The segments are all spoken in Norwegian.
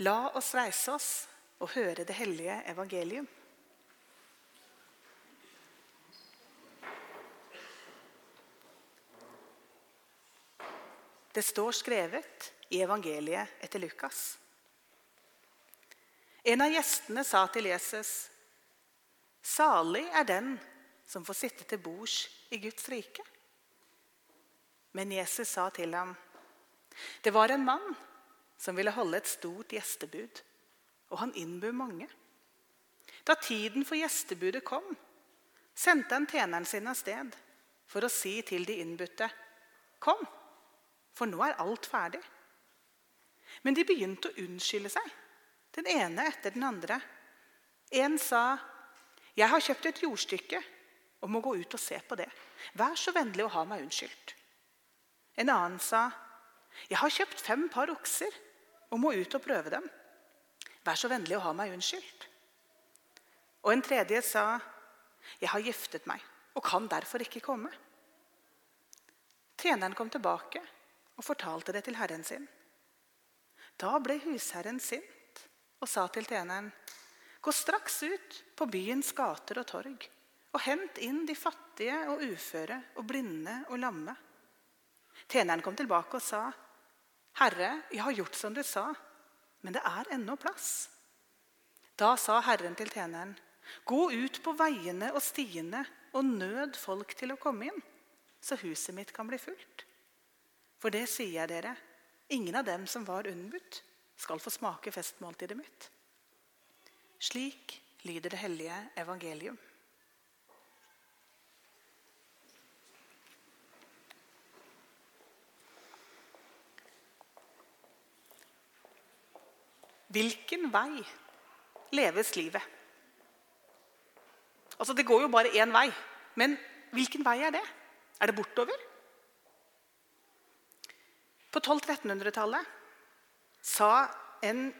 La oss reise oss og høre det hellige evangelium. Det står skrevet i evangeliet etter Lukas. En av gjestene sa til Jesus, 'Salig er den som får sitte til bords i Guds rike.' Men Jesus sa til ham, 'Det var en mann som ville holde et stort gjestebud, og han innbød mange.' Da tiden for gjestebudet kom, sendte han tjeneren sin av sted for å si til de innbudte, 'Kom, for nå er alt ferdig.' Men de begynte å unnskylde seg, den ene etter den andre. En sa, 'Jeg har kjøpt et jordstykke og må gå ut og se på det.' 'Vær så vennlig å ha meg unnskyldt.' En annen sa, 'Jeg har kjøpt fem par okser og må ut og prøve dem.' 'Vær så vennlig å ha meg unnskyldt.' Og en tredje sa, 'Jeg har giftet meg og kan derfor ikke komme.' Tjeneren kom tilbake og fortalte det til herren sin. Da ble husherren sint og sa til tjeneren.: Gå straks ut på byens gater og torg og hent inn de fattige og uføre og blinde og lamme. Tjeneren kom tilbake og sa, 'Herre, jeg har gjort som du sa, men det er ennå plass.' Da sa Herren til tjeneren, 'Gå ut på veiene og stiene og nød folk til å komme inn, så huset mitt kan bli fullt.' For det sier jeg dere, ingen av dem som var unnbudt, skal få smake festmåltidet mitt. Slik lyder det hellige evangelium. Hvilken vei leves livet? Altså, Det går jo bare én vei, men hvilken vei er det? Er det bortover? På 1200-1300-tallet sa en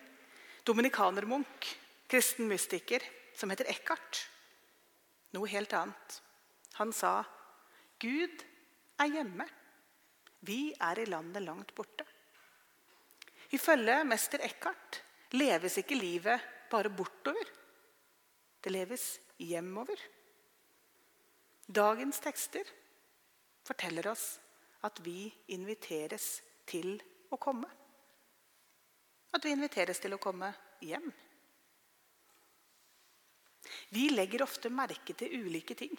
dominikanermunk, kristen mystiker, som heter Eckhart, noe helt annet. Han sa Gud er hjemme. Vi er i landet langt borte. Ifølge mester Eckhart leves ikke livet bare bortover. Det leves hjemover. Dagens tekster forteller oss at vi inviteres til å komme. At vi inviteres til å komme hjem. Vi legger ofte merke til ulike ting.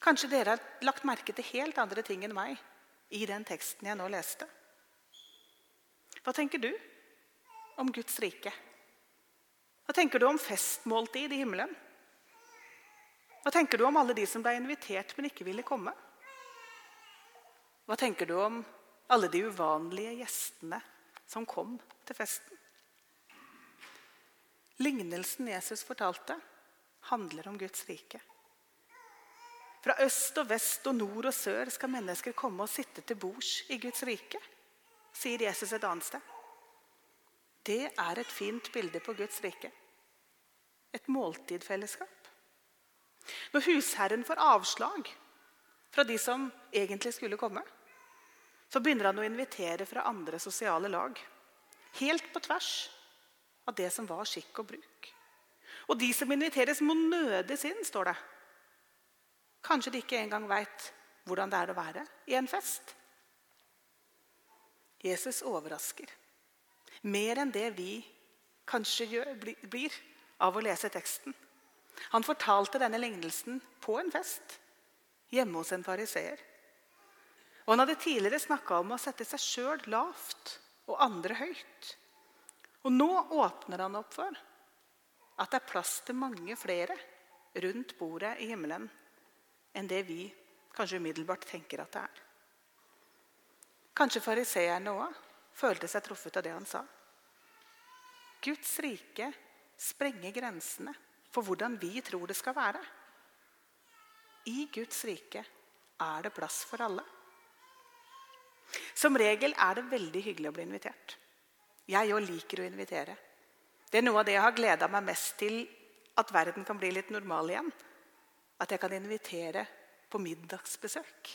Kanskje dere har lagt merke til helt andre ting enn meg i den teksten jeg nå leste. Hva tenker du om Guds rike? Hva tenker du om festmåltid i himmelen? Hva tenker du om alle de som ble invitert, men ikke ville komme? Hva tenker du om alle de uvanlige gjestene som kom til festen? Lignelsen Jesus fortalte, handler om Guds rike. Fra øst og vest og nord og sør skal mennesker komme og sitte til bords i Guds rike, sier Jesus et annet sted. Det er et fint bilde på Guds rike. Et måltidfellesskap. Når husherren får avslag fra de som egentlig skulle komme, så begynner han å invitere fra andre sosiale lag. Helt på tvers av det som var skikk og bruk. Og de som inviteres, må nødes inn, står det. Kanskje de ikke engang veit hvordan det er å være i en fest. Jesus overrasker. Mer enn det vi kanskje gjør, blir av å lese teksten. Han fortalte denne lignelsen på en fest hjemme hos en fariseer. Og Han hadde tidligere snakka om å sette seg sjøl lavt og andre høyt. Og nå åpner han opp for at det er plass til mange flere rundt bordet i himmelen enn det vi kanskje umiddelbart tenker at det er. Kanskje fariseerne òg følte seg truffet av det han sa. Guds rike sprenger grensene for hvordan vi tror det skal være. I Guds rike er det plass for alle. Som regel er det veldig hyggelig å bli invitert. Jeg òg liker å invitere. Det er noe av det jeg har gleda meg mest til at verden kan bli litt normal igjen. At jeg kan invitere på middagsbesøk.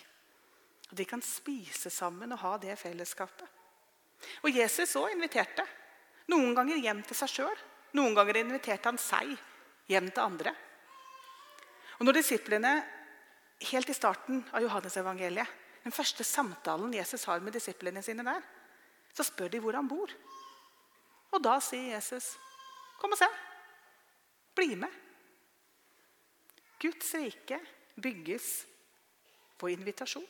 At vi kan spise sammen og ha det fellesskapet. Og Jesus òg inviterte. Noen ganger hjem til seg sjøl. Noen ganger inviterte han seg hjem til andre. Og når disiplene helt i starten av Johannes-evangeliet, den første samtalen Jesus har med disiplene sine der, så spør de hvor han bor. Og da sier Jesus, 'Kom og se. Bli med.' Guds rike bygges på invitasjon.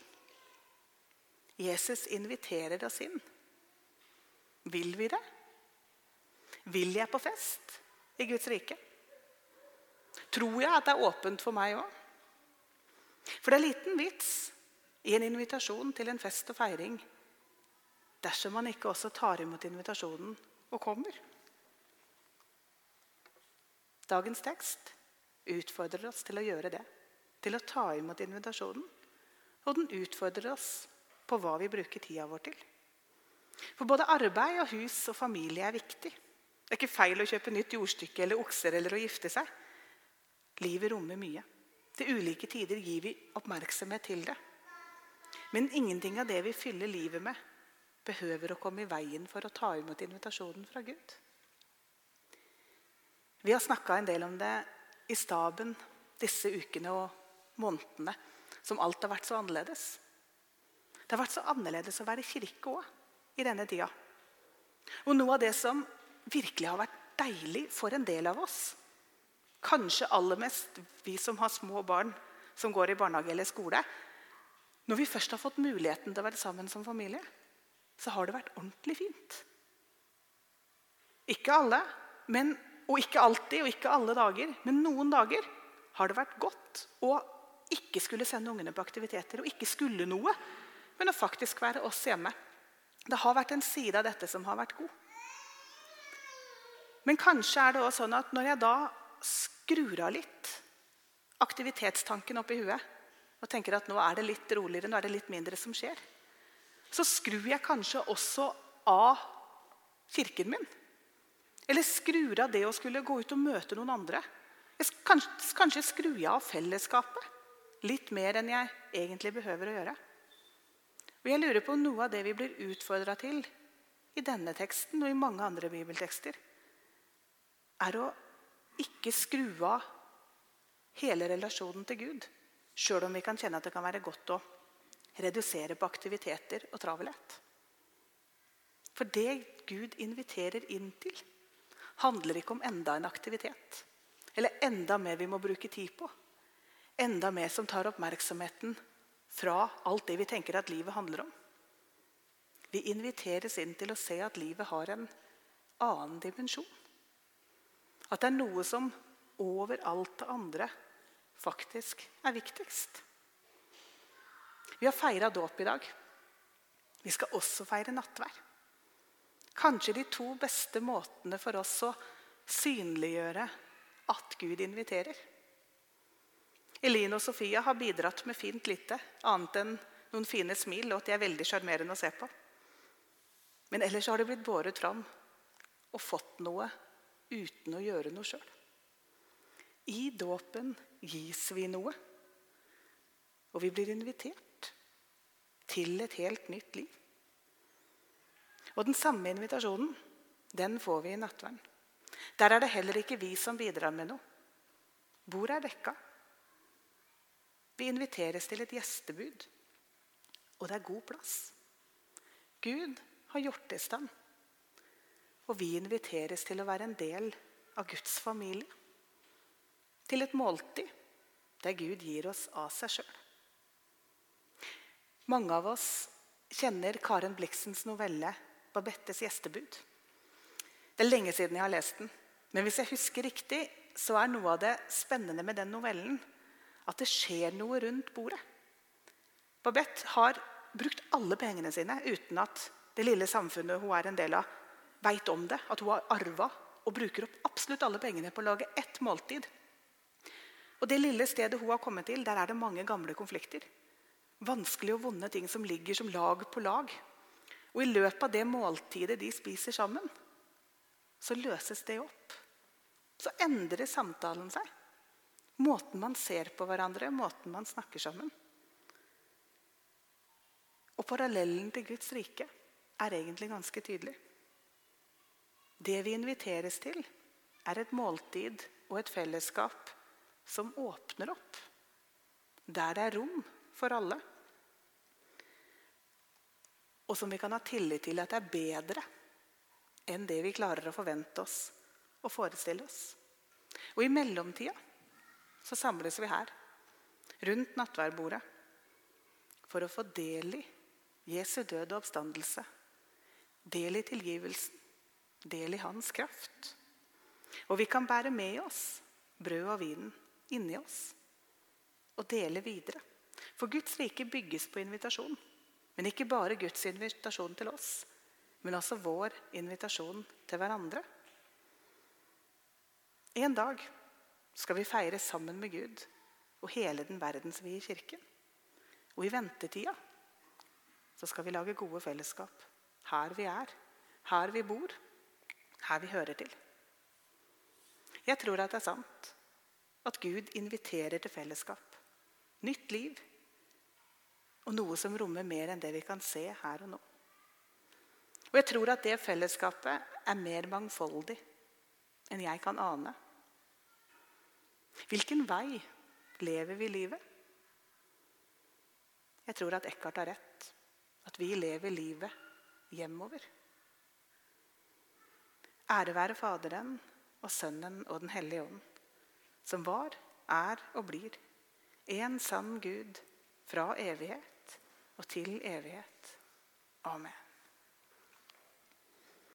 Jesus inviterer oss inn. Vil vi det? Vil jeg på fest i Guds rike? Tror jeg at det er åpent for meg òg? For det er liten vits i en invitasjon til en fest og feiring dersom man ikke også tar imot invitasjonen og kommer. Dagens tekst utfordrer oss til å gjøre det, til å ta imot invitasjonen. Og den utfordrer oss på hva vi bruker tida vår til. For både arbeid og hus og familie er viktig. Det er ikke feil å kjøpe nytt jordstykke eller okser eller å gifte seg. Livet rommer mye. Til ulike tider gir vi oppmerksomhet til det. Men ingenting av det vi fyller livet med, behøver å komme i veien for å ta imot invitasjonen fra Gud. Vi har snakka en del om det i staben disse ukene og månedene som alt har vært så annerledes. Det har vært så annerledes å være i kirke òg i denne tida. Og noe av det som virkelig har vært deilig for en del av oss, kanskje aller mest vi som har små barn som går i barnehage eller skole Når vi først har fått muligheten til å være sammen som familie, så har det vært ordentlig fint. Ikke alle, men, og ikke alltid og ikke alle dager, men noen dager har det vært godt å ikke skulle sende ungene på aktiviteter og ikke skulle noe, men å faktisk være oss hjemme. Det har vært en side av dette som har vært god. Men kanskje er det også sånn at når jeg da skrur av litt aktivitetstanken opp i huet og tenker at nå er det litt roligere, nå er det litt mindre som skjer, så skrur jeg kanskje også av kirken min. Eller skrur av det å skulle gå ut og møte noen andre. Kanskje, kanskje skrur jeg av fellesskapet litt mer enn jeg egentlig behøver å gjøre. Og jeg lurer på noe av det vi blir utfordra til i denne teksten og i mange andre bibeltekster er å ikke skru av hele relasjonen til Gud, sjøl om vi kan kjenne at det kan være godt å redusere på aktiviteter og travelhet. For det Gud inviterer inn til, handler ikke om enda en aktivitet. Eller enda mer vi må bruke tid på. Enda mer som tar oppmerksomheten fra alt det vi tenker at livet handler om. Vi inviteres inn til å se at livet har en annen dimensjon. At det er noe som over alt det andre faktisk er viktigst. Vi har feira dåp i dag. Vi skal også feire nattvær. Kanskje de to beste måtene for oss å synliggjøre at Gud inviterer. Eline og Sofia har bidratt med fint lite, annet enn noen fine smil og at de er veldig sjarmerende å se på. Men ellers har de blitt båret fram og fått noe uten å gjøre noe sjøl. I dåpen gis vi noe, og vi blir invitert til et helt nytt liv. Og Den samme invitasjonen den får vi i nattverden. Der er det heller ikke vi som bidrar med noe. Bordet er dekka. Vi inviteres til et gjestebud, og det er god plass. Gud har gjort det i stand. Og vi inviteres til å være en del av Guds familie. Til et måltid der Gud gir oss av seg sjøl. Mange av oss kjenner Karen Bliksens novelle 'Babettes gjestebud'. Det er lenge siden jeg har lest den. Men hvis jeg husker riktig, så er noe av det spennende med den novellen at det skjer noe rundt bordet. Babette har brukt alle pengene sine uten at det lille samfunnet hun er en del av, veit om det, at hun har arva og bruker opp absolutt alle pengene på å lage ett måltid. Og Det lille stedet hun har kommet til, der er det mange gamle konflikter. Vanskelige og vonde ting som ligger som lag på lag. Og I løpet av det måltidet de spiser sammen, så løses det opp. Så endrer samtalen seg. Måten man ser på hverandre, måten man snakker sammen. Og parallellen til Guds rike er egentlig ganske tydelig. Det vi inviteres til, er et måltid og et fellesskap som åpner opp. Der det er rom for alle. Og som vi kan ha tillit til at det er bedre enn det vi klarer å forvente oss og forestille oss. Og i mellomtida så samles vi her, rundt nattverdbordet, for å få del i Jesu død og oppstandelse. Del i tilgivelsen, del i hans kraft. Og vi kan bære med oss brød og vinen inni oss og dele videre. For Guds rike bygges på invitasjon. Men ikke bare Guds invitasjon til oss, men også vår invitasjon til hverandre. En dag skal vi feire sammen med Gud og hele den verdensvide kirken. Og i ventetida så skal vi lage gode fellesskap her vi er, her vi bor, her vi hører til. Jeg tror at det er sant at Gud inviterer til fellesskap. Nytt liv. Og noe som rommer mer enn det vi kan se her og nå. Og jeg tror at det fellesskapet er mer mangfoldig enn jeg kan ane. Hvilken vei lever vi livet? Jeg tror at Eckhart har rett. At vi lever livet hjemover. Ære være Faderen og Sønnen og Den hellige ånd, som var, er og blir en sann Gud fra evighet og til evighet. Amen.